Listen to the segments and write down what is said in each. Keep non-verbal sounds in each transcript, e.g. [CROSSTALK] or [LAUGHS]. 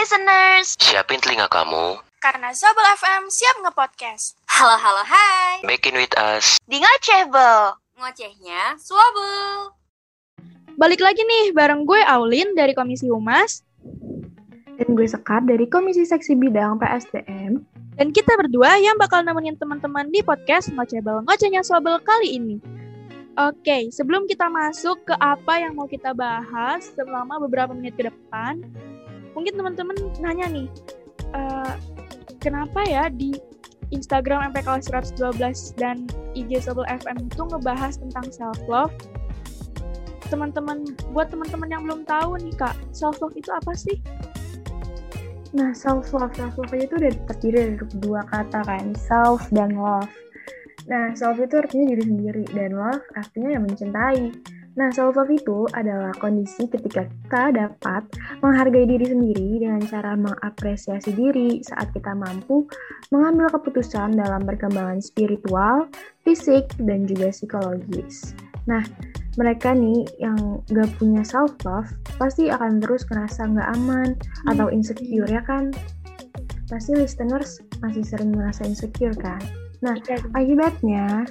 listeners! Siapin telinga kamu. Karena Zabel FM siap nge-podcast. Halo, halo, hai! Back in with us. Di Ngocehbel! Ngocehnya Swabel! Balik lagi nih bareng gue Aulin dari Komisi Humas. Dan gue Sekar dari Komisi Seksi Bidang PSDM. Dan kita berdua yang bakal nemenin teman-teman di podcast Ngocehbel Ngocehnya Swabel kali ini. Oke, sebelum kita masuk ke apa yang mau kita bahas selama beberapa menit ke depan, mungkin teman-teman nanya nih, uh, kenapa ya di Instagram MPK 112 dan IG Sobel FM itu ngebahas tentang self love? Teman-teman, buat teman-teman yang belum tahu nih kak, self love itu apa sih? Nah, self love, self love itu udah terdiri dari dua kata kan, self dan love. Nah, self itu artinya diri sendiri dan love artinya yang mencintai. Nah, self love itu adalah kondisi ketika kita dapat menghargai diri sendiri dengan cara mengapresiasi diri saat kita mampu mengambil keputusan dalam perkembangan spiritual, fisik, dan juga psikologis. Nah, mereka nih yang gak punya self love pasti akan terus ngerasa gak aman hmm. atau insecure ya kan? Pasti listeners masih sering merasa insecure kan? Nah, iya. akibatnya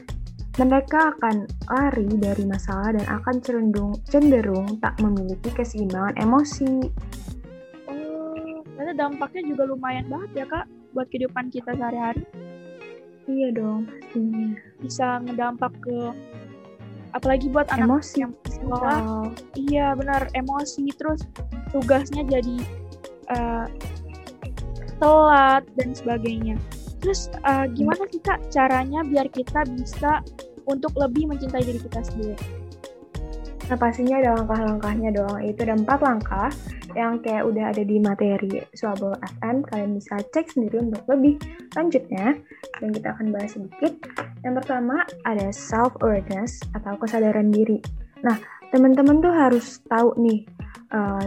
mereka akan lari dari masalah dan akan cenderung, cenderung tak memiliki keseimbangan emosi. Oh, ternyata dampaknya juga lumayan banget ya kak buat kehidupan kita sehari-hari. Iya dong, pastinya. Bisa ngedampak ke apalagi buat anak emosi yang sekolah. Iya benar, emosi terus tugasnya jadi uh, telat dan sebagainya. Terus uh, gimana sih kak caranya biar kita bisa untuk lebih mencintai diri kita sendiri? Nah pastinya ada langkah-langkahnya dong. Itu ada empat langkah yang kayak udah ada di materi Swabel FM. Kalian bisa cek sendiri untuk lebih lanjutnya. Dan kita akan bahas sedikit. Yang pertama ada self-awareness atau kesadaran diri. Nah teman-teman tuh harus tahu nih uh,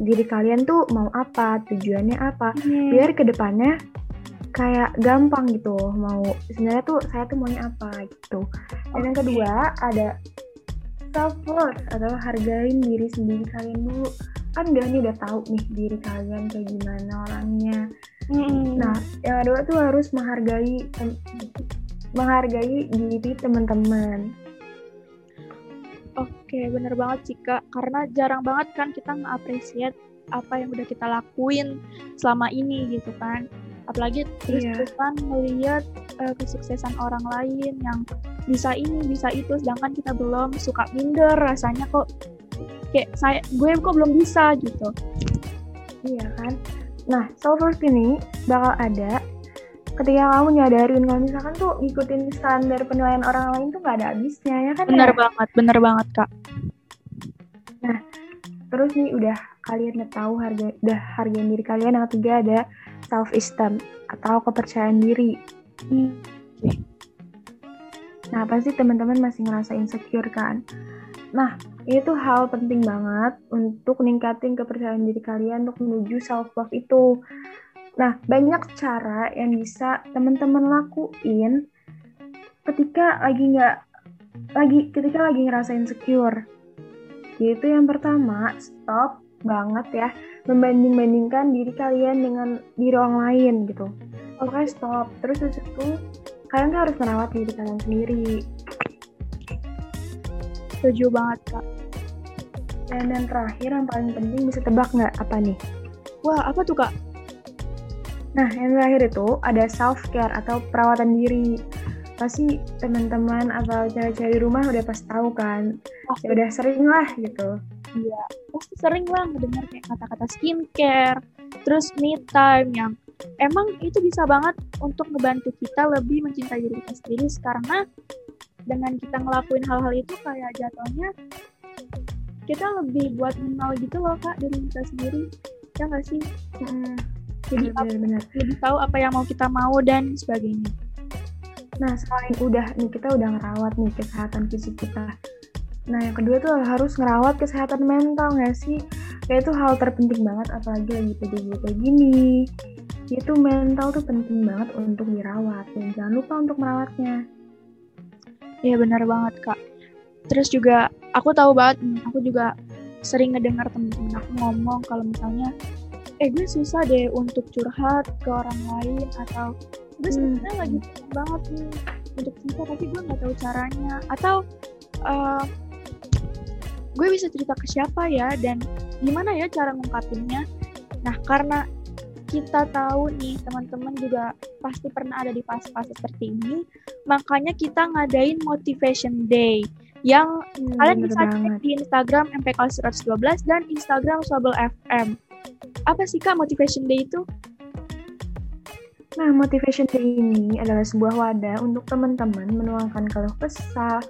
diri kalian tuh mau apa, tujuannya apa, hmm. biar ke depannya kayak gampang gitu mau sebenarnya tuh saya tuh maunya apa gitu dan okay. yang kedua ada self worth atau hargain diri sendiri kalian dulu kan udah nih udah tahu nih diri kalian kayak gimana orangnya mm. nah yang kedua tuh harus menghargai menghargai diri teman-teman Oke, bener banget sih Kak. Karena jarang banget kan kita nge-appreciate apa yang udah kita lakuin selama ini gitu kan apalagi terus-terusan yeah. melihat uh, kesuksesan orang lain yang bisa ini bisa itu sedangkan kita belum suka minder rasanya kok kayak saya gue kok belum bisa gitu iya kan nah self worth ini bakal ada ketika kamu nyadarin kalau misalkan tuh ngikutin standar penilaian orang lain tuh gak ada habisnya ya kan bener ya? banget bener banget kak nah terus nih udah kalian udah tahu harga udah hargain diri kalian yang ketiga ada self esteem atau kepercayaan diri. Hmm. Nah, pasti teman-teman masih ngerasa insecure kan? Nah, itu hal penting banget untuk ningkatin kepercayaan diri kalian untuk menuju self love itu. Nah, banyak cara yang bisa teman-teman lakuin ketika lagi nggak lagi ketika lagi ngerasa insecure. Yaitu yang pertama, stop banget ya membanding-bandingkan diri kalian dengan diri orang lain gitu. Oke, okay, stop. Terus habis itu kalian tuh harus merawat diri kalian sendiri. Setuju banget, Kak. Dan yang terakhir yang paling penting bisa tebak nggak apa nih? Wah, apa tuh, Kak? Nah, yang terakhir itu ada self care atau perawatan diri. Pasti teman-teman atau cewek-cewek di rumah udah pas tahu kan. Ya udah sering lah gitu Iya, pasti sering lah mendengar kayak kata-kata skincare, terus me time yang emang itu bisa banget untuk ngebantu kita lebih mencintai diri kita sendiri karena dengan kita ngelakuin hal-hal itu kayak jatuhnya kita lebih buat mengenal gitu loh kak diri kita sendiri. Ya nggak sih? Hmm, jadi benar, benar. lebih tahu apa yang mau kita mau dan sebagainya. Nah selain udah nih kita udah ngerawat nih kesehatan fisik kita Nah, yang kedua tuh harus ngerawat kesehatan mental nggak sih? Kayak itu hal terpenting banget, apalagi lagi PJJ kayak gini. Itu mental tuh penting banget untuk dirawat, dan jangan lupa untuk merawatnya. Iya benar banget, Kak. Terus juga, aku tahu banget, aku juga sering ngedengar temen-temen aku ngomong kalau misalnya eh gue susah deh untuk curhat ke orang lain atau gue Hmm. sebenarnya lagi pengen banget nih untuk cerita tapi gue nggak tahu caranya atau eh, gue bisa cerita ke siapa ya dan gimana ya cara ngungkapinnya. Nah karena kita tahu nih teman-teman juga pasti pernah ada di fase-fase seperti ini makanya kita ngadain motivation day yang Hmm, kalian bisa cek di Instagram MPK 112 dan Instagram Sobel FM apa sih kak motivation day itu? Nah, Motivation Day ini adalah sebuah wadah untuk teman-teman menuangkan keluh kesah,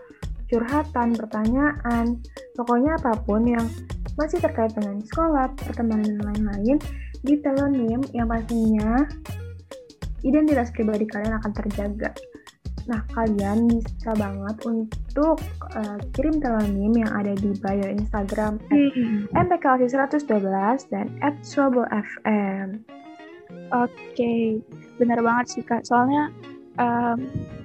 curhatan, pertanyaan, pokoknya apa pun yang masih terkait dengan sekolah, pertemanan, dan lain-lain di telonim yang pastinya identitas pribadi kalian akan terjaga. Nah, kalian bisa banget untuk eh, kirim telonim yang ada di bio Instagram MPKLC 112 dan at FM. Oke, benar banget sih kak. Soalnya dida-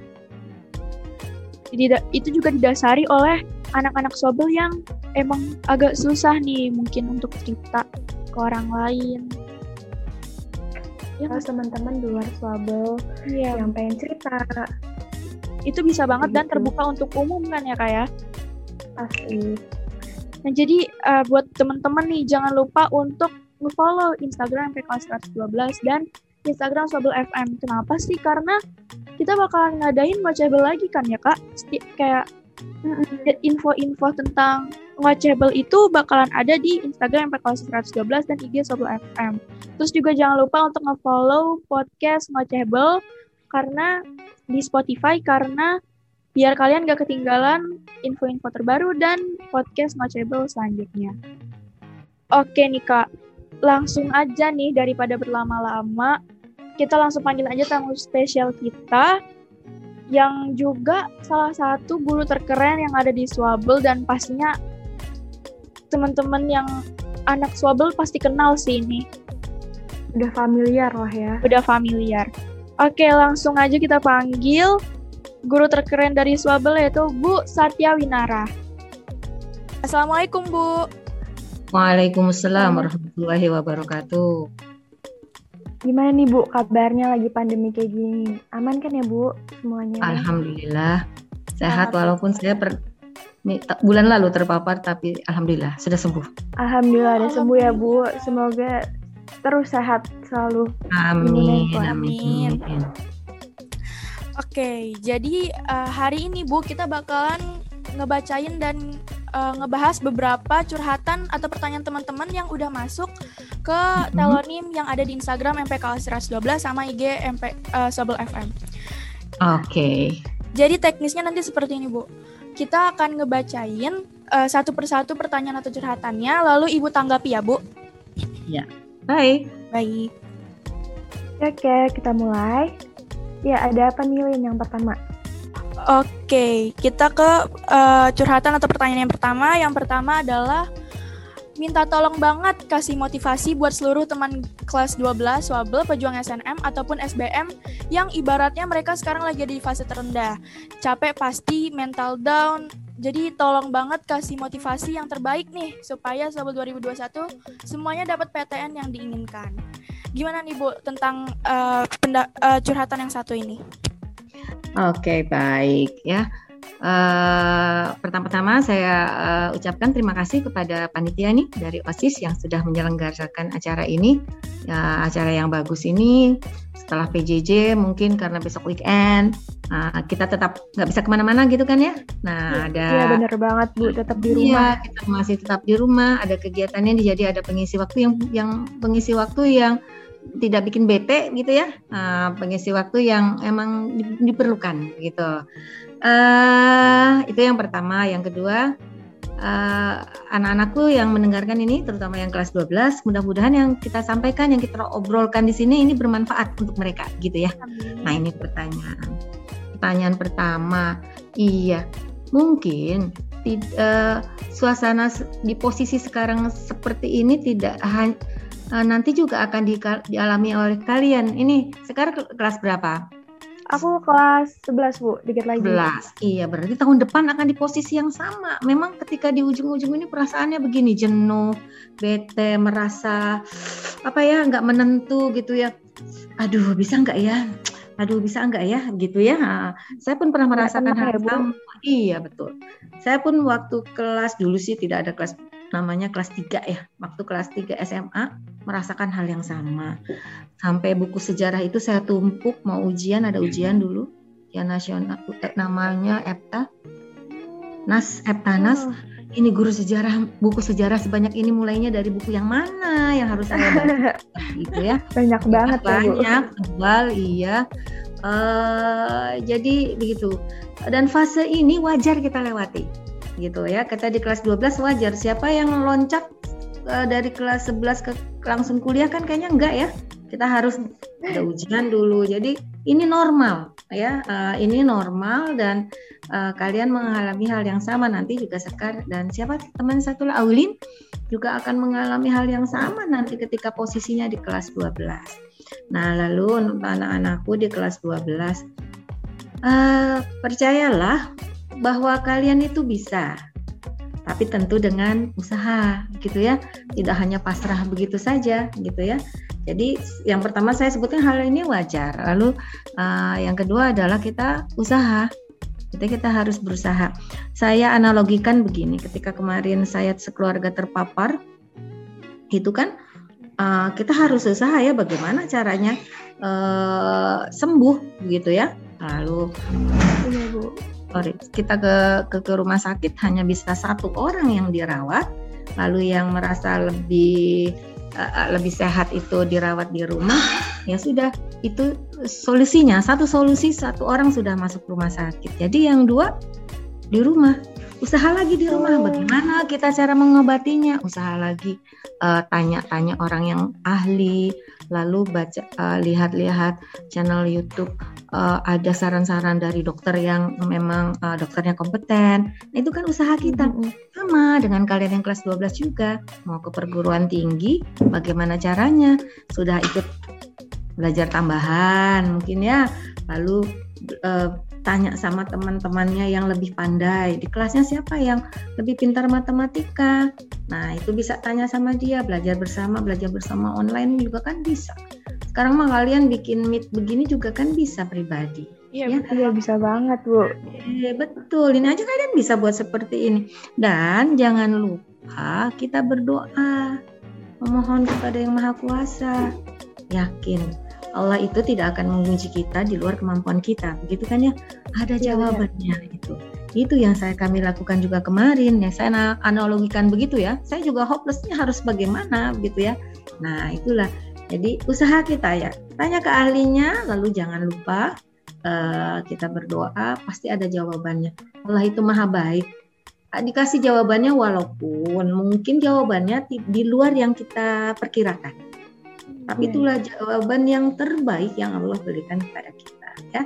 itu juga didasari oleh anak-anak sobel yang emang agak susah nih mungkin untuk cerita ke orang lain. Ya, Kalau teman-teman di luar Swabel iya. yang pengen cerita, Itu bisa banget dan Gitu. terbuka untuk umum kan ya kak ya. pasti Nah, jadi eh, buat teman-teman nih jangan lupa untuk nge-follow Instagram PKS 112 dan Instagram Sobel FM. Kenapa sih? Karena kita bakalan ngadain ngocebel lagi kan ya, Kak? Seti- kayak info-info tentang ngocebel itu bakalan ada di Instagram PKS 112 dan IG Sobel FM. Terus juga jangan lupa untuk nge-follow podcast ngocebel karena di Spotify karena biar kalian gak ketinggalan info-info terbaru dan podcast Ngocebel selanjutnya. Oke nih kak, langsung aja nih daripada berlama-lama, kita langsung panggil aja tamu spesial kita yang juga salah satu guru terkeren yang ada di Swabel dan pastinya teman-teman yang anak Swabel pasti kenal sih ini, udah familiar lah ya. udah familiar. Oke, langsung aja kita panggil guru terkeren dari Swabel yaitu Bu Satya Winara. Assalamualaikum Bu. Waalaikumsalam warahmatullahi wabarakatuh. Gimana nih Bu kabarnya lagi pandemi kayak gini? Aman kan ya Bu semuanya? Alhamdulillah sehat walaupun saya per, bulan lalu terpapar tapi alhamdulillah sudah sembuh. Alhamdulillah udah sembuh ya Bu. Semoga terus sehat selalu. Amin. Amin. Amin. amin. Oke, jadi eh, hari ini Bu kita bakalan ngebacain dan eh, ngebahas beberapa curhatan atau pertanyaan teman-teman yang udah masuk ke Mhm. telonim yang ada di Instagram MPK 112 sama IG MP eh, Sobel FM. Oke. Jadi teknisnya nanti seperti ini Bu. Kita akan ngebacain eh, satu persatu pertanyaan atau curhatannya, lalu Ibu tanggapi ya Bu. Baik. Baik. Oke, kita mulai. Ya, ada apa nih Lin yang pertama? Oke, kita ke eh, curhatan atau pertanyaan yang pertama. Yang pertama adalah minta tolong banget kasih motivasi buat seluruh teman kelas 12 Swabel, pejuang SNM ataupun SBM yang ibaratnya mereka sekarang lagi di fase terendah. Capek pasti, mental down. Jadi tolong banget kasih motivasi yang terbaik nih supaya Swabel 2021 semuanya dapat PTN yang diinginkan. Gimana nih Bu tentang penda- eh, curhatan yang satu ini? Oke, baik ya. Eh, pertama-tama saya eh, ucapkan terima kasih kepada panitia nih dari OSIS yang sudah menyelenggarakan acara ini. Ya, acara yang bagus ini setelah PJJ mungkin karena besok weekend nah, kita tetap nggak bisa ke mana-mana gitu kan ya. Nah, ada Iya bener banget Bu, tetap di rumah. Iya, kita masih tetap di rumah. Ada kegiatannya jadi ada pengisi waktu yang yang pengisi waktu yang tidak bikin bete gitu ya. Nah, pengisi waktu yang emang di- diperlukan gitu. eh itu yang pertama. Yang kedua, eh, anak-anakku yang mendengarkan ini, terutama yang kelas 12, mudah-mudahan yang kita sampaikan, yang kita obrolkan di sini ini bermanfaat untuk mereka gitu ya. Nah ini pertanyaan. Pertanyaan pertama, iya mungkin tid- eh, suasana di posisi sekarang seperti ini tidak hanya nanti juga akan di- dialami oleh kalian. Ini sekarang ke- kelas berapa? Aku kelas 11, Bu, dikit lagi. 11. Iya, berarti tahun depan akan di posisi yang sama. Memang ketika di ujung-ujung ini perasaannya begini, jenuh, bete, merasa apa ya, nggak menentu gitu ya. Aduh, bisa nggak ya? Aduh, bisa nggak ya? Gitu ya. Saya pun pernah merasakan hal ya, sama. Iya, betul. Saya pun waktu kelas dulu sih tidak ada kelas namanya kelas 3 ya. Waktu kelas 3 SMA merasakan hal yang sama. Sampai buku sejarah itu saya tumpuk mau ujian, ada ujian dulu ya nasional eh, namanya EPTA. Nas Eptanas. Oh. Ini guru sejarah, buku sejarah sebanyak ini mulainya dari buku yang mana yang harus saya baca [LAUGHS] gitu ya. Banyak banget ya, banyak tebal iya Eh, jadi begitu dan fase ini wajar kita lewati gitu ya. Kita di kelas 12 wajar siapa yang loncat eh, dari kelas 11 ke langsung kuliah kan kayaknya enggak ya? Kita harus ada ujian dulu. Jadi ini normal ya Eh, ini normal dan eh, kalian mengalami hal yang sama nanti juga Sekar dan siapa? Teman satu Aulin juga akan mengalami hal yang sama nanti ketika posisinya di kelas 12 Nah, lalu anak-anakku di kelas 12, eh, percayalah bahwa kalian itu bisa, tapi tentu dengan usaha, gitu ya. Tidak hanya pasrah begitu saja, gitu ya. Jadi yang pertama saya sebutkan hal ini wajar. Lalu eh, yang kedua adalah kita usaha. Kita kita harus berusaha. Saya analogikan begini, ketika kemarin saya sekeluarga terpapar, itu kan uh, kita harus usaha ya bagaimana caranya uh, sembuh gitu ya. Lalu Iya. Sorry, kita ke, ke ke rumah sakit hanya bisa satu orang yang dirawat, lalu yang merasa lebih uh, lebih sehat itu dirawat di rumah, ya sudah itu solusinya satu solusi satu orang sudah masuk rumah sakit. Jadi yang dua di rumah usaha lagi di rumah. Bagaimana kita cara mengobatinya? Usaha lagi eh, tanya-tanya orang yang ahli lalu baca eh, lihat-lihat channel YouTube eh, ada saran-saran dari dokter yang memang eh, dokternya kompeten. Nah, itu kan usaha kita. Sama dengan kalian yang kelas 12 juga. Mau ke perguruan tinggi bagaimana caranya? Sudah ikut belajar tambahan mungkin ya. Lalu eh, tanya sama teman-temannya yang lebih pandai di kelasnya siapa yang lebih pintar matematika nah itu bisa tanya sama dia belajar bersama belajar bersama online juga kan bisa sekarang mah kalian bikin meet begini juga kan bisa pribadi Iya, Ya. Iya, bisa banget, Bu. Eh, betul, ini aja kalian bisa buat seperti ini. Dan jangan lupa kita berdoa, memohon kepada Yang Maha Kuasa. Yakin Allah itu tidak akan menguji kita di luar kemampuan kita, begitu kan ya? Ada Iya, jawabannya itu. Itu yang saya kami lakukan juga kemarin. Ya, saya na- analogikan begitu ya. Saya juga hopelessnya harus bagaimana, begitu ya. Nah, itulah. Jadi usaha kita ya. Tanya ke ahlinya, lalu jangan lupa eh, kita berdoa pasti ada jawabannya. Allah itu maha baik. Ah, Dikasih jawabannya walaupun mungkin jawabannya di luar yang kita perkirakan. Tapi Iya. itulah jawaban yang terbaik yang Allah berikan kepada kita ya.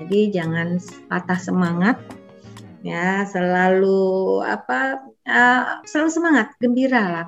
Jadi jangan patah semangat ya, selalu apa ah, selalu semangat, gembira lah.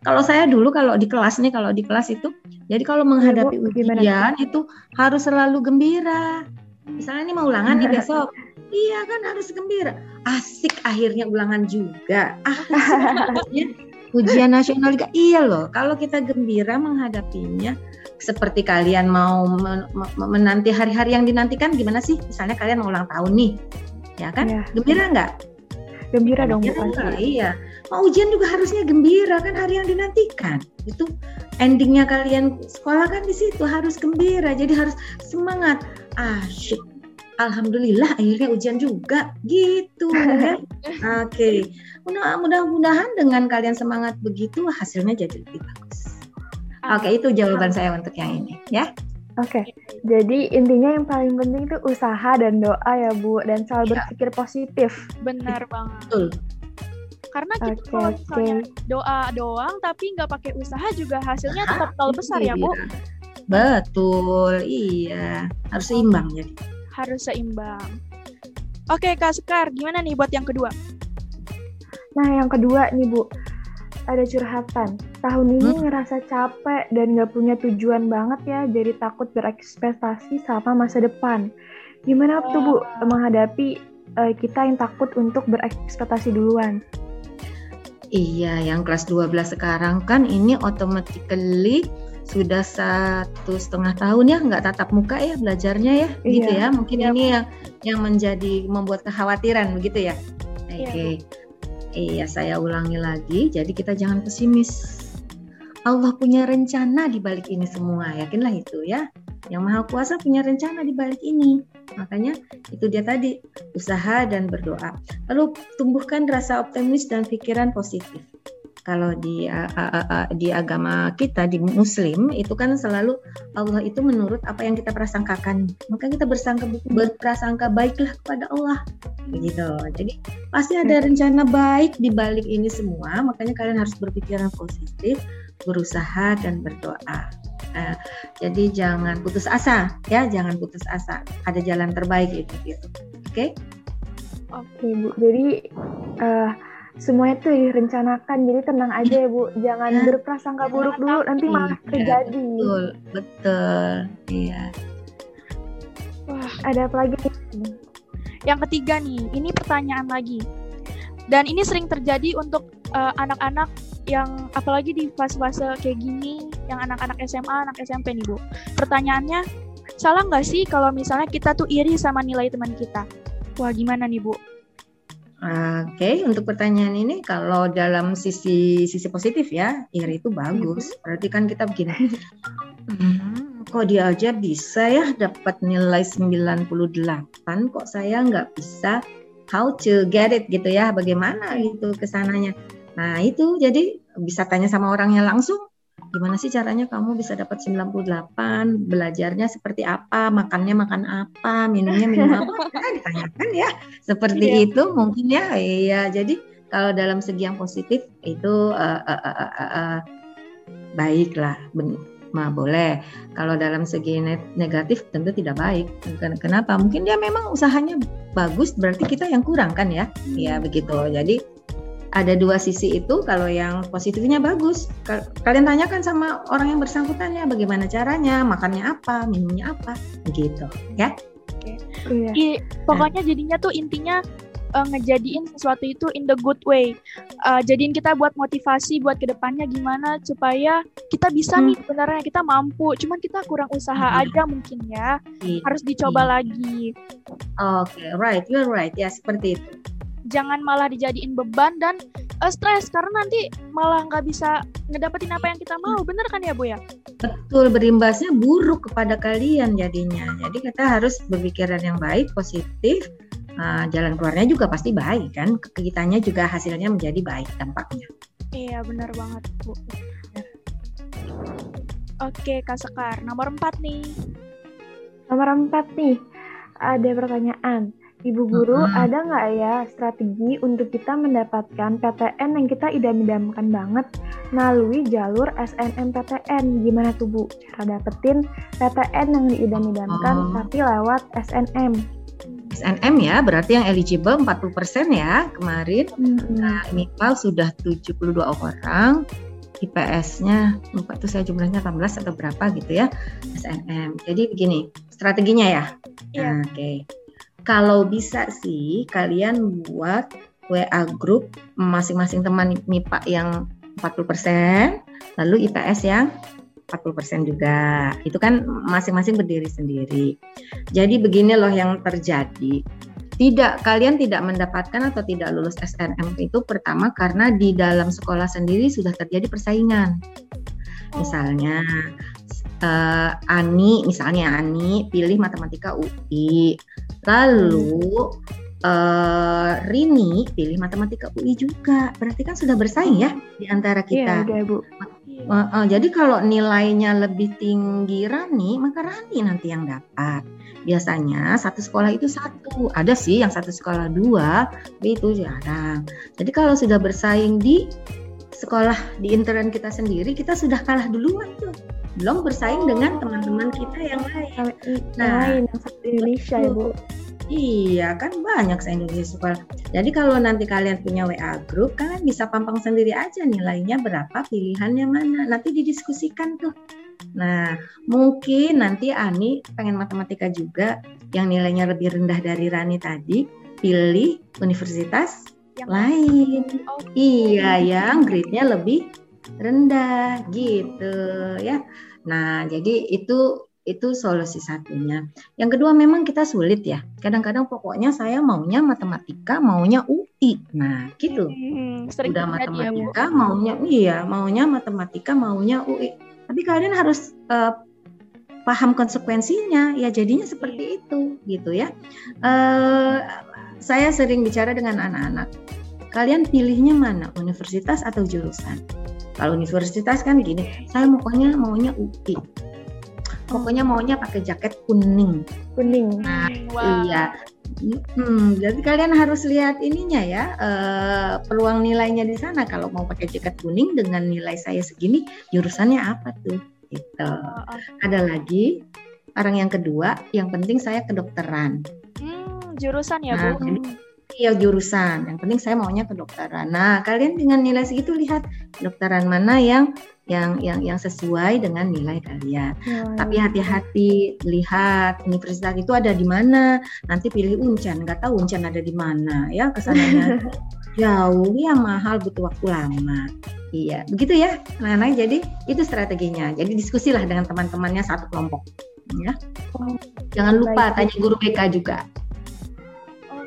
Kalau saya dulu kalau di kelas nih, kalau di kelas itu jadi kalau menghadapi Bu, gimana ujian itu harus selalu gembira. Misalnya ini mau ulangan nih besok. Iya kan harus gembira. Asik akhirnya ulangan juga. Akhirnya [LAUGHS] ujian nasional juga. Iya loh, kalau kita gembira menghadapinya seperti kalian mau men- men- menanti hari-hari yang dinantikan gimana sih? Misalnya kalian mau ulang tahun nih. Ya kan? Iya. Gembira nggak? Gembira dong. Gembira nggak? Iya. Mau ujian juga harusnya gembira kan hari yang dinantikan. Itu endingnya kalian sekolah kan di situ harus gembira. Jadi harus semangat. Asyik. Alhamdulillah akhirnya ujian juga gitu ya. [LAUGHS] Oke. Mudah- Mudah-mudahan dengan kalian semangat begitu hasilnya jadi lebih bagus. Oke, itu jawaban saya untuk yang ini ya. Oke, jadi intinya yang paling penting itu usaha dan doa ya Bu, dan selalu Iya. berpikir positif. Benar banget. Betul. Karena kita Oke, kalau misalnya doa doang tapi nggak pakai usaha juga hasilnya tetap nol besar ya, Bu. Iya. Betul, iya. Harus seimbang jadi. Harus seimbang. Oke, Kak Sekar, gimana nih buat yang kedua? Nah, yang kedua nih Bu, ada curhatan. Tahun ini Hmm. ngerasa capek dan gak punya tujuan banget ya, jadi takut berekspektasi sama masa depan. Gimana tuh Bu menghadapi uh, kita yang takut untuk berekspektasi duluan? Iya, yang kelas 12 sekarang kan ini automatically sudah satu setengah tahun ya nggak tatap muka ya belajarnya ya iya. gitu ya mungkin iya. ini yang yang menjadi membuat kekhawatiran begitu ya oke okay. iya. iya saya ulangi lagi jadi kita jangan pesimis Allah punya rencana di balik ini semua yakinlah itu ya yang maha kuasa punya rencana di balik ini makanya itu dia tadi usaha dan berdoa lalu tumbuhkan rasa optimis dan pikiran positif kalau di uh, uh, uh, di agama kita di Muslim itu kan selalu Allah itu menurut apa yang kita prasangkakan. Maka kita bersangka berprasangka baiklah kepada Allah. Begitu. Jadi pasti ada rencana baik di balik ini semua. Makanya kalian harus berpikiran positif berusaha dan berdoa. Uh, jadi jangan putus asa ya. Jangan putus asa. Ada jalan terbaik itu gitu. Oke? Okay? oke okay, bu. Jadi uh, semuanya tuh direncanakan. Jadi tenang aja ya bu. Jangan ya. berprasangka buruk dulu nanti malah iya, terjadi. betul betul. Iya. Wah ada apa lagi yang ketiga nih ini pertanyaan lagi. Dan ini sering terjadi untuk uh, anak-anak yang apalagi di fase-fase kayak gini yang anak-anak SMA anak SMP nih bu. Pertanyaannya salah nggak sih kalau misalnya kita tuh iri sama nilai teman kita? Wah gimana nih bu Oke, okay, untuk pertanyaan ini kalau dalam sisi sisi positif ya, iri itu bagus. Mm-hmm. Berarti kan kita begini. Hmm, kok dia aja bisa ya dapat nilai 98, kok saya nggak bisa? How to get it gitu ya? Bagaimana gitu ke sananya? Nah, itu jadi bisa tanya sama orangnya langsung gimana sih caranya kamu bisa dapat 98 belajarnya seperti apa? Makannya makan apa? Minumnya minum apa? [LAUGHS] Nah, ditanyakan ya. Seperti yeah. itu mungkin ya. Iya jadi kalau dalam segi yang positif itu uh, uh, uh, uh, uh, baik lah mah boleh. Kalau dalam segi negatif tentu tidak baik. Kenapa? Mungkin dia memang usahanya bagus berarti kita yang kurang kan ya? Ya begitu. Jadi ada dua sisi itu kalau yang positifnya bagus kalian tanyakan sama orang yang bersangkutan ya bagaimana caranya makannya apa minumnya apa gitu ya Oke. Iya. I, pokoknya jadinya tuh intinya uh, ngejadiin sesuatu itu in the good way. Uh, jadiin kita buat motivasi buat ke depannya gimana supaya kita bisa hmm. nih sebenarnya kita mampu. Cuman kita kurang usaha hmm. aja mungkin ya. Hmm. Harus dicoba hmm. lagi. Oke, okay, right, you're right. Ya seperti itu jangan malah dijadiin beban dan uh, stres. Karena nanti malah nggak bisa ngedapetin apa yang kita mau. Bener kan ya bu ya? Betul berimbasnya buruk kepada kalian jadinya. Jadi kita harus berpikiran yang baik positif. Uh, jalan keluarnya juga pasti baik kan? Kitanya juga hasilnya menjadi baik dampaknya iya benar banget bu. Oke, Kak Sekar, nomor empat nih. Nomor empat nih, ada pertanyaan. Ibu guru, -huh. ada nggak ya strategi untuk kita mendapatkan PTN yang kita idam-idamkan banget melalui jalur SNMPTN? Gimana tuh Bu cara dapetin PTN yang diidam-idamkan oh. tapi lewat SNM? SNM ya, berarti yang eligible 40% ya kemarin. Mm-hmm. Nah, MIPAL sudah 72 orang, IPS-nya lupa tuh saya jumlahnya 18 atau berapa gitu ya SNM. Jadi begini, strateginya ya. Yeah. Nah, Oke. Okay kalau bisa sih kalian buat WA group masing-masing teman MIPA yang 40%, lalu IPS yang 40% juga. Itu kan masing-masing berdiri sendiri. Jadi begini loh yang terjadi. Tidak kalian tidak mendapatkan atau tidak lulus SNM itu pertama karena di dalam sekolah sendiri sudah terjadi persaingan. Misalnya uh, Ani, misalnya Ani pilih matematika UI, lalu uh, Rini pilih matematika UI juga, berarti kan sudah bersaing ya di antara iya, kita. Iya, udah Bu. Uh, uh, jadi kalau nilainya lebih tinggi Rani, maka Rani nanti yang dapat. Biasanya satu sekolah itu satu, ada sih yang satu sekolah dua, tapi itu jarang. Jadi kalau sudah bersaing di sekolah di intern kita sendiri, kita sudah kalah duluan tuh belum bersaing dengan teman-teman kita yang lain. Nah, lain yang satu Indonesia ya Bu. Iya kan banyak se Indonesia. Jadi kalau nanti kalian punya WA group, kalian bisa pampang sendiri aja nilainya berapa, pilihannya mana. Nanti didiskusikan tuh Nah, mungkin nanti Ani pengen matematika juga yang nilainya lebih rendah dari Rani tadi, pilih universitas Yang lain. Oh, Iya, yang grade-nya lebih rendah gitu ya. Nah, jadi itu itu solusi satunya. Yang kedua memang kita sulit ya. Kadang-kadang pokoknya saya maunya matematika, maunya UI. Nah, gitu. hmm, sering Udah ya, matematika, maunya iya, maunya matematika, maunya UI. Tapi kalian harus eh, paham konsekuensinya. Ya jadinya seperti itu gitu ya. Eh, saya sering bicara dengan anak-anak. Kalian pilihnya mana? Universitas atau jurusan? Kalau universitas kan gini, saya pokoknya maunya UI. Pokoknya maunya pakai jaket kuning. Kuning. Nah, wah. Iya. Hmm, jadi kalian harus lihat ininya ya, eh, peluang nilainya di sana. Kalau mau pakai jaket kuning dengan nilai saya segini, jurusannya apa tuh? Gitu. Oh, oh. Ada lagi orang yang kedua, yang penting saya kedokteran. Hmm, jurusan ya, Nah, Bu. jadi Iya jurusan. Yang penting saya maunya kedokteran. Nah, kalian dengan nilai segitu lihat kedokteran mana yang yang yang yang sesuai dengan nilai kalian. Ya, Tapi hati-hati lihat universitas itu ada di mana. Nanti pilih Uncan, nggak tahu Uncan ada di mana ya ke sananya [LAUGHS] jauh ya mahal butuh waktu lama. Iya, begitu ya. Nah, nah, jadi itu strateginya. Jadi diskusilah dengan teman-temannya satu kelompok. Ya. Oh, Jangan lupa tanya guru BK juga.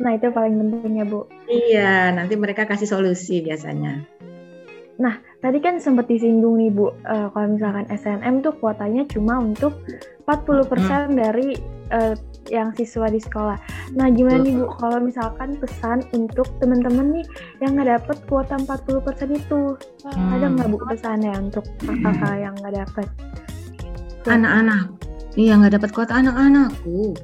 Nah itu paling penting ya Bu. Iya, nanti mereka kasih solusi biasanya. Tadi kan sempat disinggung nih Bu, eh, kalau misalkan SNM tuh kuotanya cuma untuk 40% dari eh, yang siswa di sekolah. Nah gimana nih Bu, kalau misalkan pesan untuk teman-teman nih yang nggak dapet kuota 40% itu, Hmm. ada nggak Bu pesannya untuk kakak-kakak yang nggak dapet? Anak-anak, iya nggak dapat kuota anak-anakku.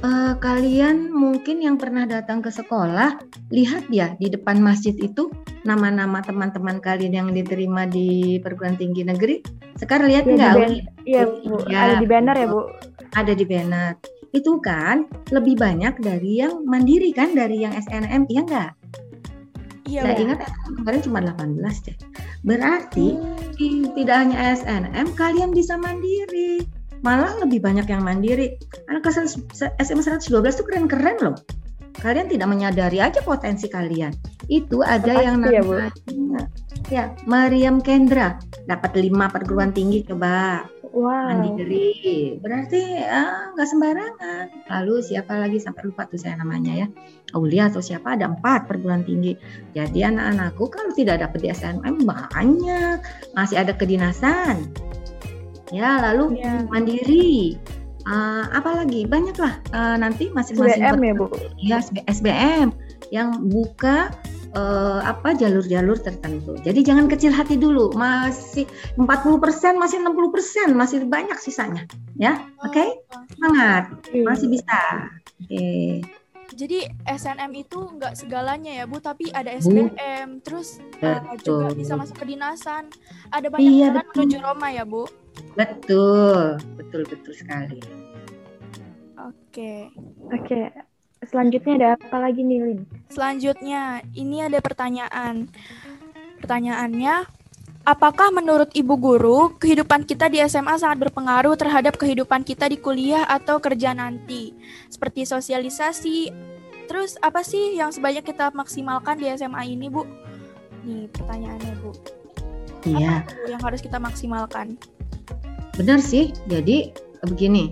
Eh, kalian mungkin yang pernah datang ke sekolah, lihat ya di depan masjid itu nama-nama teman-teman kalian yang diterima di perguruan tinggi negeri. Sekarang lihat Iya, di nggak? ban- Iya Bu, Iya, ada di banner ya Bu. Ada di banner. Itu kan lebih banyak dari yang mandiri kan, dari yang SNM, iya nggak? Iya, Saya ingat kemarin cuma 18 deh. Berarti di- tidak hanya SNM, kalian bisa mandiri. Malah lebih banyak yang mandiri. Anak kelas SMA 112 tuh keren-keren loh. Kalian tidak menyadari aja potensi kalian. Itu ada Pasti yang ya, namanya ya Mariam Kendra dapat lima perguruan tinggi coba Wow. mandiri. Berarti ah, nggak sembarangan. Lalu siapa lagi sampai lupa tuh saya namanya ya. Aulia atau siapa ada empat perguruan tinggi. Jadi anak-anakku kalau tidak dapat di SNM banyak. Masih ada kedinasan. Ya lalu Iya. mandiri. Ah, apa lagi? Banyak lah. Ah, nanti masing-masing SBM ya Bu. ya SB- SBM yang buka eh, apa jalur-jalur tertentu. Jadi jangan kecil hati dulu. Masih 40%, masih 60%, masih banyak sisanya. Ya. Oke? Semangat. Iya. Masih bisa. Oke. Jadi SNM itu nggak segalanya ya Bu, tapi ada SBM, terus uh, juga bisa masuk kedinasan. Ada banyak Iya, jalan betul. menuju Roma ya Bu. Betul. Betul betul sekali. Oke. Oke. Selanjutnya ada apa lagi nih Lin? Selanjutnya, ini ada pertanyaan. Pertanyaannya, apakah menurut Ibu Guru, kehidupan kita di SMA sangat berpengaruh terhadap kehidupan kita di kuliah atau kerja nanti? Seperti sosialisasi, terus apa sih yang sebanyak kita maksimalkan di SMA ini, Bu? Nih pertanyaannya, Bu. Iya. Apa Bu, yang harus kita maksimalkan? Benar sih. Jadi begini.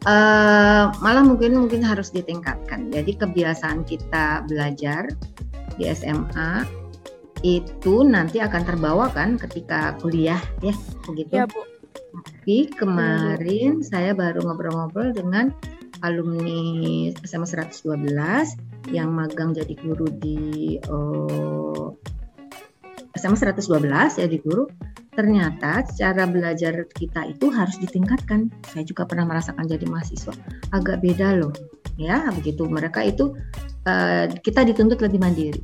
eh malah mungkin mungkin harus ditingkatkan. Jadi kebiasaan kita belajar di SMA itu nanti akan terbawa kan ketika kuliah ya begitu. Ya, Bu. Tapi kemarin saya baru ngobrol-ngobrol dengan alumni SMA 112 yang magang jadi guru di oh, SMA 112 ya di guru. Ternyata cara belajar kita itu harus ditingkatkan. Saya juga pernah merasakan jadi mahasiswa agak beda loh. Ya, begitu. Mereka itu eh, kita dituntut lebih mandiri.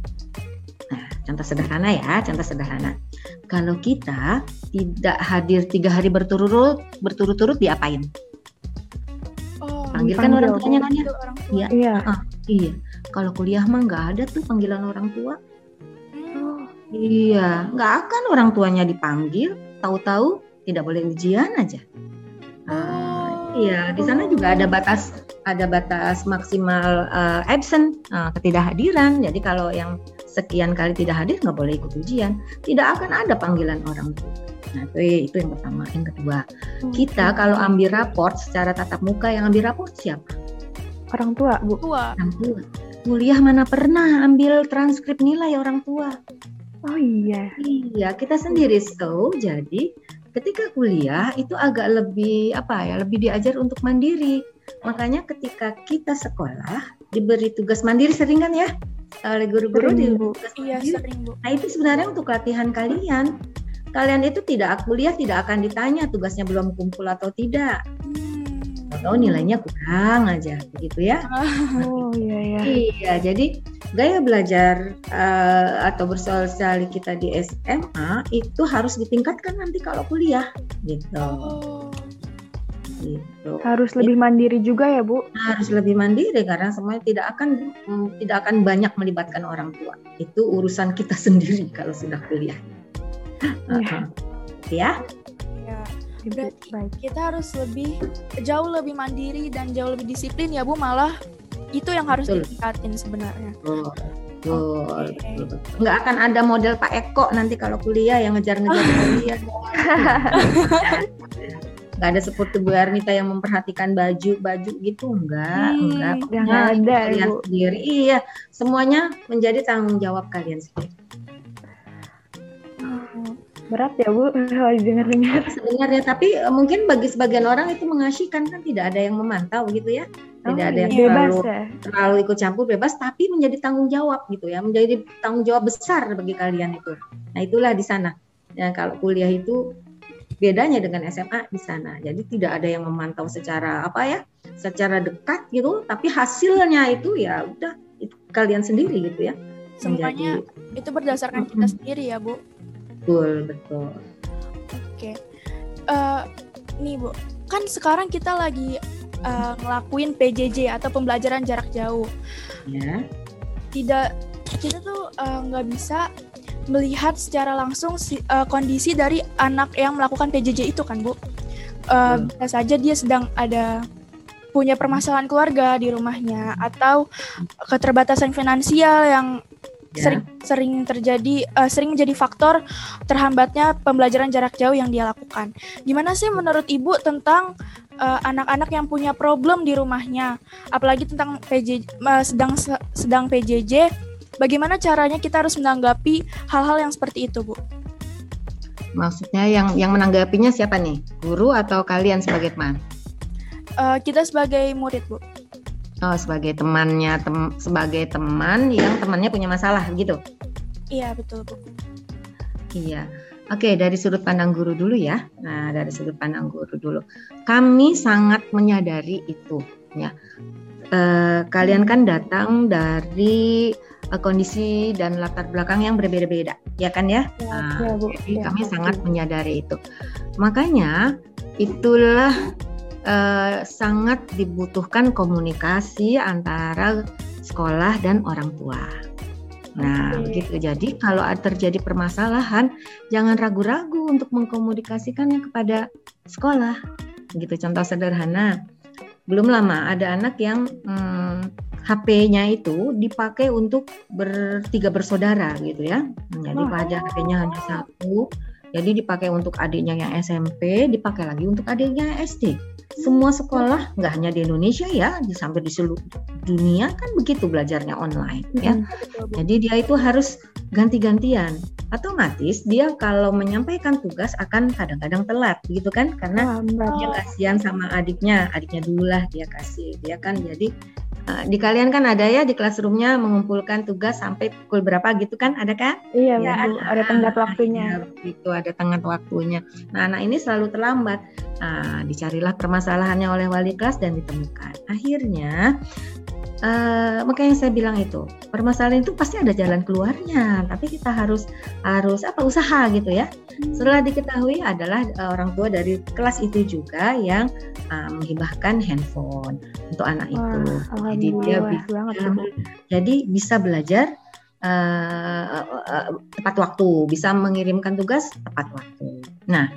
Nah, contoh sederhana ya, contoh sederhana. Kalau kita tidak hadir tiga hari berturut-turut, berturut-turut diapain? Oh, Panggilkan dipanggil. orang tuanya kan ya? orang tua. Iya. Iya. Iya. Kalau kuliah mah nggak ada tuh panggilan orang tua. Iya, nggak akan orang tuanya dipanggil. Tahu-tahu tidak boleh ujian aja. Oh. Ah, iya, di sana juga ada batas ada batas maksimal uh, absent uh, ketidakhadiran. Jadi kalau yang sekian kali tidak hadir nggak boleh ikut ujian. Tidak akan ada panggilan orang tua. Nah itu itu yang pertama. Yang kedua, kita kalau ambil raport secara tatap muka yang ambil raport siapa? Orang tua, Bu. Tua. Orang tua. Kuliah mana pernah ambil transkrip nilai orang tua? Oh iya. Iya, kita sendiri so jadi ketika kuliah itu agak lebih apa ya, lebih diajar untuk mandiri. Makanya ketika kita sekolah diberi tugas mandiri sering kan ya oleh guru-guru di Bu. tugas Iya, mandiri. sering, Bu. Nah itu sebenarnya untuk latihan kalian. Kalian itu tidak kuliah tidak akan ditanya tugasnya belum kumpul atau tidak. Hmm. Atau nilainya kurang aja begitu ya. [LAUGHS] Oh iya ya. Iya, jadi gaya belajar eh, atau bersosial kita di SMA itu harus ditingkatkan nanti kalau kuliah gitu. Oh. gitu. Harus lebih mandiri juga ya, Bu. Harus lebih mandiri karena semuanya tidak akan mm, tidak akan banyak melibatkan orang tua. Itu urusan kita [LAUGHS] sendiri kalau sudah kuliah. Iya. ya. Ya. Ibu, Berarti baik. kita harus lebih jauh lebih mandiri dan jauh lebih disiplin ya Bu malah itu yang harus Betul. ditingkatin sebenarnya. Betul. Betul, Oke. betul, betul. Nggak akan ada model Pak Eko nanti kalau kuliah yang ngejar-ngejar [LAUGHS] kuliah. Nggak ada seperti Bu Ernita yang memperhatikan baju-baju gitu, enggak, Hmm, enggak. yang Pokoknya ada, kalian Bu. sendiri. Iya, semuanya menjadi tanggung jawab kalian sendiri. Berat ya, Bu, [LAUGHS] kalau didengar-dengar. Sebenarnya, tapi eh, mungkin bagi sebagian orang itu mengasihkan kan tidak ada yang memantau gitu ya. Tidak Oh, ada yang iya. bebas terlalu ya. terlalu ikut campur bebas tapi menjadi tanggung jawab gitu ya menjadi tanggung jawab besar bagi kalian itu nah itulah di sana ya kalau kuliah itu bedanya dengan SMA di sana jadi tidak ada yang memantau secara apa ya secara dekat gitu tapi hasilnya itu ya udah itu kalian sendiri gitu ya Semuanya itu berdasarkan kita sendiri ya Bu. Betul betul Oke. Eh, nih Bu, kan sekarang kita lagi eh, ngelakuin PJJ atau pembelajaran jarak jauh. ya Tidak kita tuh eh, nggak bisa melihat secara langsung si- eh, kondisi dari anak yang melakukan PJJ itu kan Bu. Hmm. bisa saja dia sedang ada punya permasalahan keluarga di rumahnya atau keterbatasan finansial yang Ya. sering sering terjadi eh, sering menjadi faktor terhambatnya pembelajaran jarak jauh yang dia lakukan. Gimana sih menurut Ibu tentang eh, anak-anak yang punya problem di rumahnya, apalagi tentang PJ eh, sedang sedang PJJ, bagaimana caranya kita harus menanggapi hal-hal yang seperti itu, Bu? maksudnya yang yang menanggapinya siapa nih guru atau kalian sebagai teman Eh, kita sebagai murid, Bu. Oh sebagai temannya tem- sebagai teman yang temannya punya masalah gitu Iya, betul, Bu. Iya. Oke, dari sudut pandang guru dulu ya. Nah, dari sudut pandang guru dulu. Kami sangat menyadari itu ya. Eh, kalian kan datang dari eh, kondisi dan latar belakang yang berbeda-beda, ya kan ya? Nah, Ya, Bu. jadi Ya, kami pasti. sangat menyadari itu. Makanya itulah eh, sangat dibutuhkan komunikasi antara sekolah dan orang tua. Nah, Oke. begitu. Jadi kalau terjadi permasalahan, jangan ragu-ragu untuk mengkomunikasikannya kepada sekolah. Gitu. Contoh sederhana, belum lama ada anak yang hmm, HP-nya itu dipakai untuk bertiga bersaudara gitu ya. Jadi Wah. pada HP-nya hanya satu, jadi dipakai untuk adiknya yang SMP, dipakai lagi untuk adiknya yang SD. Semua sekolah nggak hanya di Indonesia ya, di sampai di seluruh dunia kan begitu belajarnya online ya. Betul, Bu. Jadi dia itu harus ganti-gantian. Otomatis dia kalau menyampaikan tugas akan kadang-kadang telat gitu kan karena Lambat. dia kasihan sama adiknya, adiknya dulu lah dia kasih. Dia kan jadi di kalian kan ada ya di classroomnya mengumpulkan tugas sampai pukul berapa gitu kan ada kan? Iya, Ya, Bu. Ada tenggat waktunya. Itu ada tenggat waktunya. Nah anak ini selalu terlambat. Nah, dicarilah permasalahannya oleh wali kelas dan ditemukan. Akhirnya eh makanya saya bilang itu permasalahan itu pasti ada jalan keluarnya tapi kita harus harus apa usaha gitu ya. Setelah diketahui adalah eh, orang tua dari kelas itu juga yang eh, menghibahkan handphone untuk anak itu. Wah, jadi dia bisa banget jadi bisa belajar eh, eh, eh, tepat waktu bisa mengirimkan tugas tepat waktu. Nah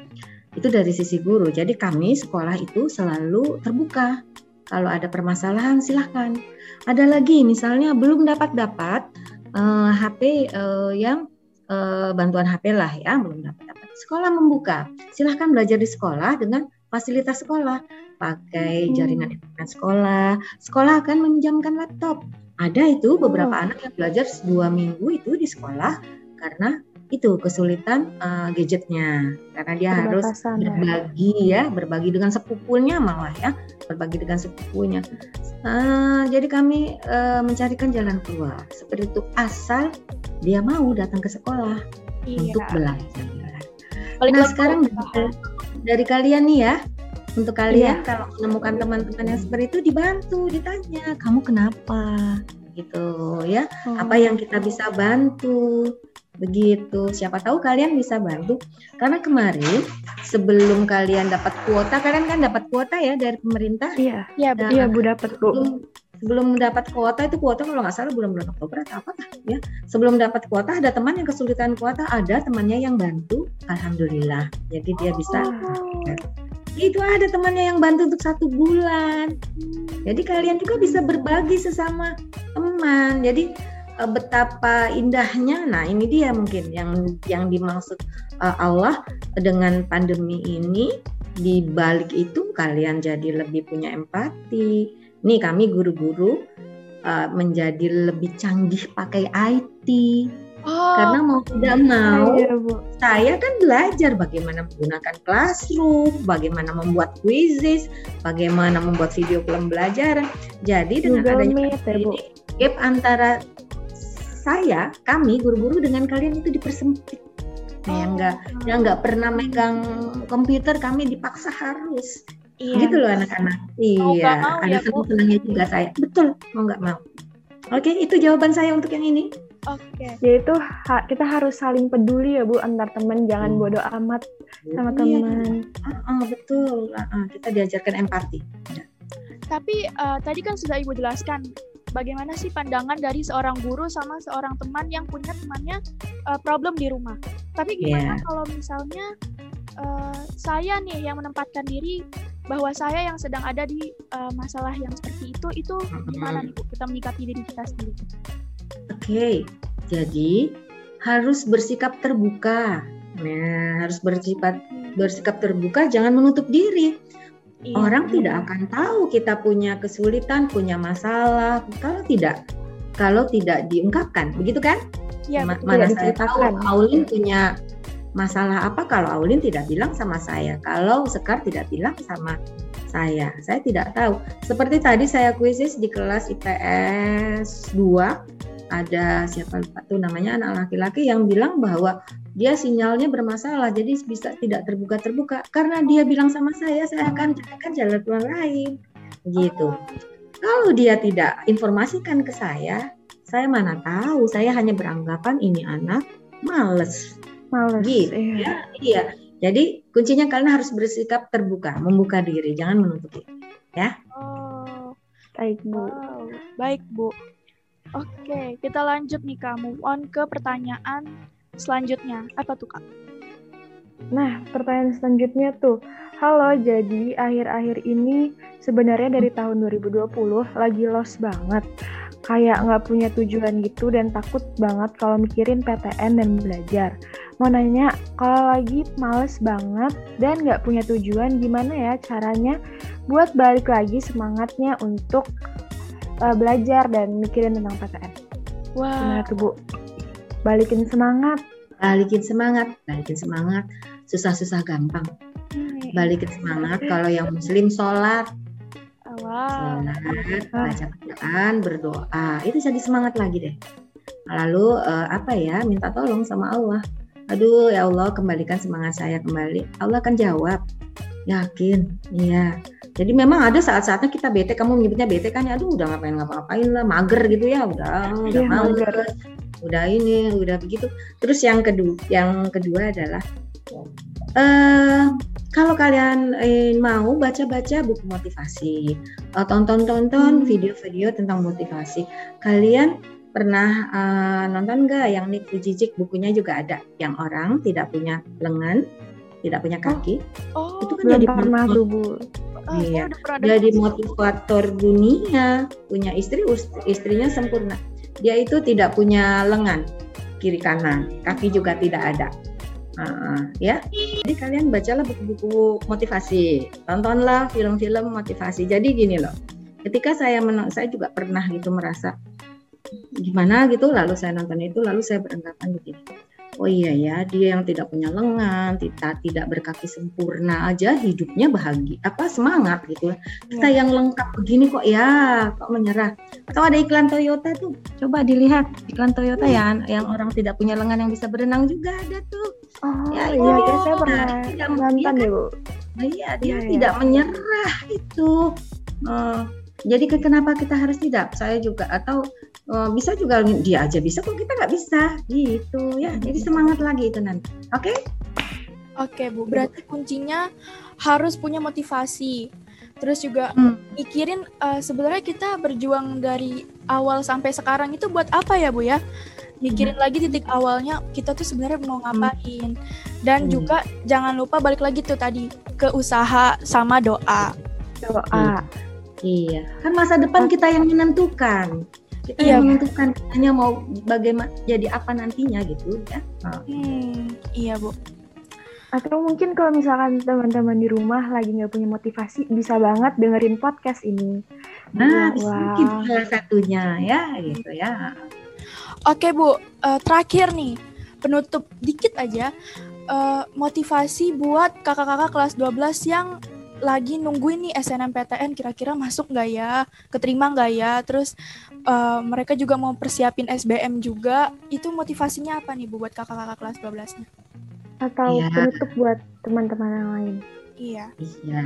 Itu dari sisi guru. Jadi kami sekolah itu selalu terbuka. Kalau ada permasalahan silahkan. Ada lagi misalnya belum dapat dapat uh, HP uh, yang uh, bantuan HP lah ya belum dapat dapat. Sekolah membuka. Silahkan belajar di sekolah dengan fasilitas sekolah pakai jaringan internet sekolah. Sekolah akan meminjamkan laptop. Ada itu beberapa oh. anak yang belajar dua minggu itu di sekolah karena itu kesulitan uh, gadgetnya. Karena dia harus ya. berbagi ya berbagi dengan sepupunya malah ya. Berbagi dengan sepupunya. Uh, jadi kami uh, mencarikan jalan keluar. Seperti itu asal dia mau datang ke sekolah iya. untuk belajar. Balik nah sekarang dari, dari kalian nih ya untuk kalian iya. kalau menemukan teman-teman yang seperti itu dibantu ditanya kamu kenapa? Gitu ya. Oh. apa yang kita bisa bantu begitu. Siapa tahu kalian bisa bantu. Karena kemarin sebelum kalian dapat kuota kalian kan dapat kuota ya dari pemerintah? Iya. Iya nah, iya bu dapat bu. sebelum mendapat kuota itu kuota kalau nggak salah bulan-bulan Oktober atau apa ya. Sebelum dapat kuota ada teman yang kesulitan kuota ada temannya yang bantu. Alhamdulillah. Jadi dia bisa oh. itu ada temannya yang bantu untuk satu bulan. Jadi kalian juga bisa berbagi sesama teman. Jadi uh, betapa indahnya. Nah, ini dia mungkin yang yang dimaksud uh, Allah dengan pandemi ini di balik itu kalian jadi lebih punya empati. Nih kami guru-guru uh, menjadi lebih canggih pakai IT. Oh, karena mau tidak mau, iya, Bu. saya kan belajar bagaimana menggunakan classroom, bagaimana membuat quizzes, bagaimana membuat video pembelajaran. Jadi dengan Google adanya Meet, ya, Bu. gap antara saya, kami guru-guru dengan kalian itu dipersempit. Nah, yang nggak oh. yang nggak pernah megang komputer kami dipaksa harus. Iya. Gitu loh anak-anak. Iya, mau, ada ya, senang-senangnya juga saya. Betul, mau nggak mau. Oke, itu jawaban saya untuk yang ini. Oke. Yaitu ha kita harus saling peduli ya Bu antar teman, jangan hmm. bodoh amat sama iya. teman. Uh, uh, betul. Uh, uh, kita diajarkan empati. Ya. Tapi uh, tadi kan sudah Ibu jelaskan bagaimana sih pandangan dari seorang guru sama seorang teman yang punya temannya uh, problem di rumah. Tapi gimana yeah. kalau misalnya uh, saya nih yang menempatkan diri bahwa saya yang sedang ada di uh, masalah yang seperti itu, itu gimana nih kita menyikapi diri kita sendiri? Oke, okay. jadi harus bersikap terbuka. Nah, harus bersifat bersikap terbuka, jangan menutup diri Iya. Orang tidak akan tahu kita punya kesulitan, punya masalah kalau tidak kalau tidak diungkapkan, begitu kan? Ya, Ma mana saya tahu Aulin punya masalah apa kalau Aulin tidak bilang sama saya, kalau Sekar tidak bilang sama saya, saya tidak tahu. Seperti tadi saya kuisis di kelas IPS 2 ada siapa lupa tuh namanya anak laki-laki yang bilang bahwa dia sinyalnya bermasalah jadi bisa tidak terbuka terbuka karena dia bilang sama saya saya akan carikan jalan keluar lain. Gitu. Kalau dia tidak informasikan ke saya saya mana tahu? Saya hanya beranggapan ini anak males. Males gitu. iya. iya. Jadi kuncinya kalian harus bersikap terbuka membuka diri jangan menutup diri ya. Oh baik bu. Wow. baik bu. Oke, kita lanjut nih Kak, move on ke pertanyaan selanjutnya. Apa tuh Kak? Nah, pertanyaan selanjutnya tuh, halo, jadi akhir-akhir ini sebenarnya dari tahun 2020 lagi lost banget. Kayak nggak punya tujuan gitu dan takut banget kalau mikirin PTN dan belajar. Mau nanya, kalau lagi males banget dan nggak punya tujuan, gimana ya caranya buat balik lagi semangatnya untuk uh, belajar dan mikirin tentang PTN. Wah. Wow. Gimana tuh Bu? Balikin semangat. Balikin semangat, balikin semangat. Susah-susah gampang. Hmm. Balikin semangat kalau yang muslim sholat. Wow. Sholat, baca Quran, berdoa. Itu jadi semangat lagi deh. Lalu uh, apa ya? Minta tolong sama Allah. Aduh ya Allah kembalikan semangat saya kembali. Allah akan jawab. Yakin, iya jadi memang ada saat-saatnya kita bete, kamu menyebutnya bete kan ya, aduh udah ngapain ngapain lah, mager gitu ya, udah udah ya, mager. Udah ini, udah begitu. Terus yang kedua, yang kedua adalah uh, kalau kalian eh, mau baca-baca buku motivasi, tonton-tonton hmm. video-video tentang motivasi, kalian pernah uh, nonton nggak yang Nick Fujijik bukunya juga ada, yang orang tidak punya lengan tidak punya kaki. Oh, itu kan jadi pernah tuh, Bu. ah, iya. jadi motivator dunia punya istri istrinya sempurna dia itu tidak punya lengan kiri kanan kaki juga tidak ada. Ah, ya. Jadi kalian bacalah buku-buku motivasi. Tontonlah film-film motivasi. Jadi gini loh ketika saya menang saya juga pernah gitu merasa gimana gitu? Lalu saya nonton itu lalu saya beranggapan begini oh iya ya dia yang tidak punya lengan tidak tidak berkaki sempurna aja hidupnya bahagia apa semangat gitu. Kita yang lengkap begini kok ya kok menyerah. Atau ada iklan Toyota tuh coba dilihat iklan Toyota ya yang orang tidak punya lengan yang bisa berenang juga ada tuh. Oh Ya, iya, iya, iya, saya pernah Iya, nonton ya, Bu. Nah, iya dia iya. tidak menyerah itu. Eh, jadi ke- kenapa kita harus tidak saya juga atau eh, bisa juga dia aja bisa kok kita nggak bisa gitu ya jadi semangat lagi itu nanti oke Oke, Bu. Berarti kuncinya harus punya motivasi. Terus juga Hmm. mikirin eh, sebenarnya kita berjuang dari awal sampai sekarang itu buat apa ya, Bu ya? Mikirin lagi titik awalnya kita tuh sebenarnya mau ngapain. Dan Hmm. juga jangan lupa balik lagi tuh tadi ke usaha sama doa. Doa. Iya, kan masa depan kita yang menentukan. Kita Iya. yang menentukan hanya mau bagaimana jadi apa nantinya gitu ya. Hmm, iya, Bu. Atau mungkin kalau misalkan teman-teman di rumah lagi nggak punya motivasi, bisa banget dengerin podcast ini. Nah, wah. mungkin salah satunya ya gitu ya. Oke, Bu. Eh, terakhir nih, penutup dikit aja. Eh, motivasi buat kakak-kakak kelas 12 yang lagi nungguin nih SNMPTN kira-kira masuk nggak ya, keterima nggak ya, terus eh, mereka juga mau persiapin SBM juga, itu motivasinya apa nih Bu buat kakak-kakak kelas 12-nya? Atau Iya. penutup buat teman-teman yang lain. Iya. Iya.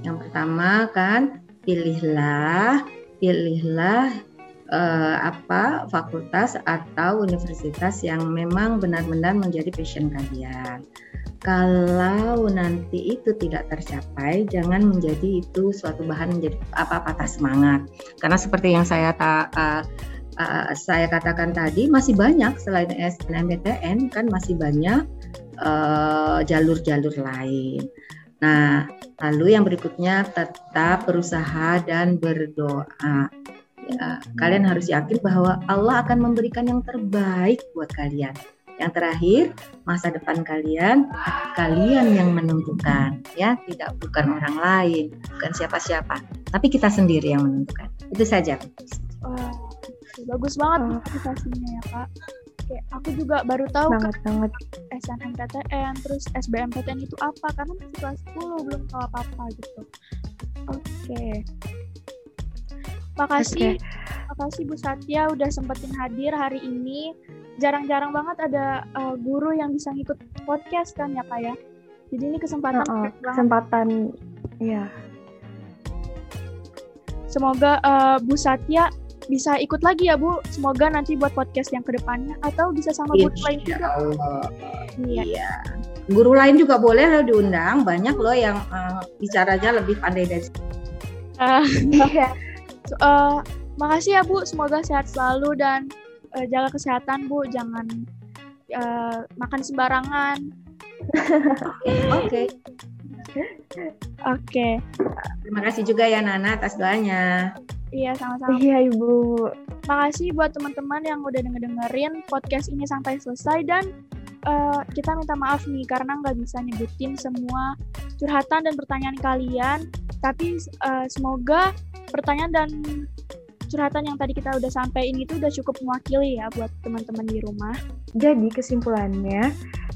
Yang pertama kan pilihlah pilihlah eh, apa fakultas atau universitas yang memang benar-benar menjadi passion kalian. Kalau nanti itu tidak tercapai, jangan menjadi itu suatu bahan menjadi apa patah semangat. Karena seperti yang saya ta, eh, eh, saya katakan tadi masih banyak selain SNMPTN kan masih banyak eh, jalur-jalur lain. Nah, lalu yang berikutnya tetap berusaha dan berdoa. Ya, kalian harus yakin bahwa Allah akan memberikan yang terbaik buat kalian. Yang terakhir, masa depan kalian kalian yang menentukan, ya, tidak bukan orang lain, bukan siapa-siapa, tapi kita sendiri yang menentukan. Itu saja. Wah, bagus banget motivasinya ya Kak. Oke, aku juga baru tahu Banget banget. SNMPTN, terus SBMPTN itu apa? Karena masih kelas 10, belum tahu apa-apa gitu. Oke. Makasih, makasih Bu Satya udah sempetin hadir hari ini. Jarang-jarang banget ada uh, guru yang bisa ngikut podcast kan ya Kak ya? Jadi ini kesempatan keren banget. kesempatan ya Semoga uh, Bu Satya bisa ikut lagi ya Bu. Semoga nanti buat podcast yang ke depannya atau bisa sama guru lain juga. Allah. Iya. Iya. Guru lain juga boleh loh diundang. Banyak loh yang eh, bicaranya lebih pandai dari Uh, [LAUGHS] Iya. So, eh, makasih ya Bu, semoga sehat selalu dan eh, jaga kesehatan Bu, jangan eh, makan sembarangan. [LAUGHS] Oke. Oke, Terima kasih juga ya Nana atas doanya. iya sama-sama. Iya Ibu. Makasih buat teman-teman yang udah denger-dengerin podcast ini sampai selesai dan eh, kita minta maaf nih karena nggak bisa nyebutin semua curhatan dan pertanyaan kalian. Tapi eh, semoga pertanyaan dan curhatan yang tadi kita udah sampaikan itu udah cukup mewakili ya buat teman-teman di rumah. Jadi kesimpulannya,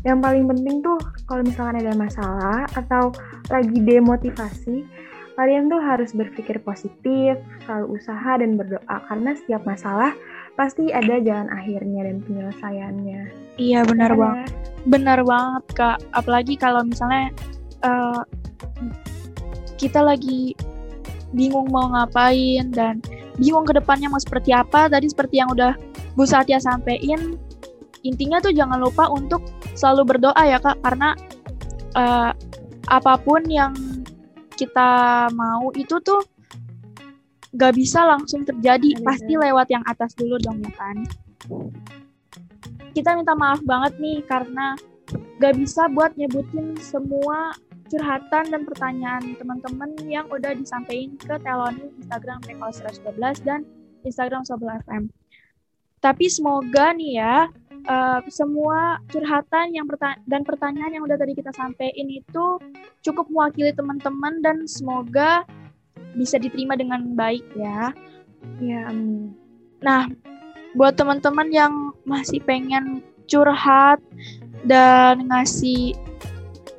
yang paling penting tuh kalau misalkan ada masalah atau lagi demotivasi, kalian tuh harus berpikir positif, selalu usaha dan berdoa karena setiap masalah pasti ada jalan akhirnya dan penyelesaiannya. Iya benar Ya banget. Benar banget kak. Apalagi kalau misalnya eh, kita lagi bingung mau ngapain dan bingung ke depannya mau seperti apa. Tadi seperti yang udah Bu Satya sampein, intinya tuh jangan lupa untuk selalu berdoa ya kak, karena eh, apa pun yang kita mau itu tuh gak bisa langsung terjadi, pasti lewat yang atas dulu dong ya kan. Kita minta maaf banget nih karena gak bisa buat nyebutin semua curhatan dan pertanyaan teman-teman yang udah disampaikan ke Teloni Instagram Pekal 112 dan Instagram Sobel FM. Tapi semoga nih ya, uh, semua curhatan yang perta dan pertanyaan yang udah tadi kita sampaikan itu cukup mewakili teman-teman dan semoga bisa diterima dengan baik ya. Ya. Nah, buat teman-teman yang masih pengen curhat dan ngasih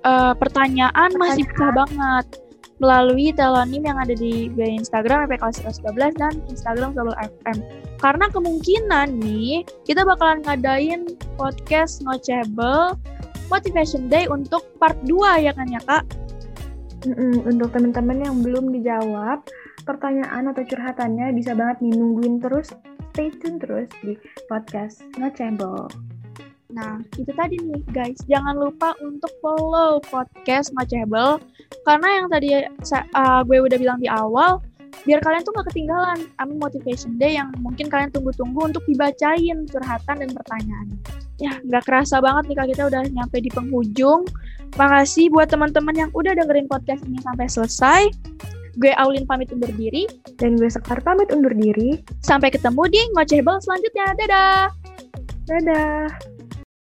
uh, pertanyaan, masih bisa banget melalui telonim yang ada di bio Instagram EPK 112 dan Instagram Global FM. Karena kemungkinan nih, kita bakalan ngadain podcast Ngocebel Motivation Day untuk part 2 ya kan ya kak? Mm-mm, untuk teman-teman yang belum dijawab, pertanyaan atau curhatannya bisa banget nih nungguin terus, stay tune terus di podcast Ngocebel. Nah, itu tadi nih guys. Jangan lupa untuk follow podcast Macebel karena yang tadi uh, gue udah bilang di awal, biar kalian tuh gak ketinggalan Amin Motivation Day yang mungkin kalian tunggu-tunggu untuk dibacain curhatan dan pertanyaan. Ya, nggak kerasa banget nih kak kita udah nyampe di penghujung. Makasih buat teman-teman yang udah dengerin podcast ini sampai selesai. Gue Aulin pamit undur diri. Dan gue Sekar pamit undur diri. Sampai ketemu di Ngocehbel selanjutnya. Dadah! Dadah!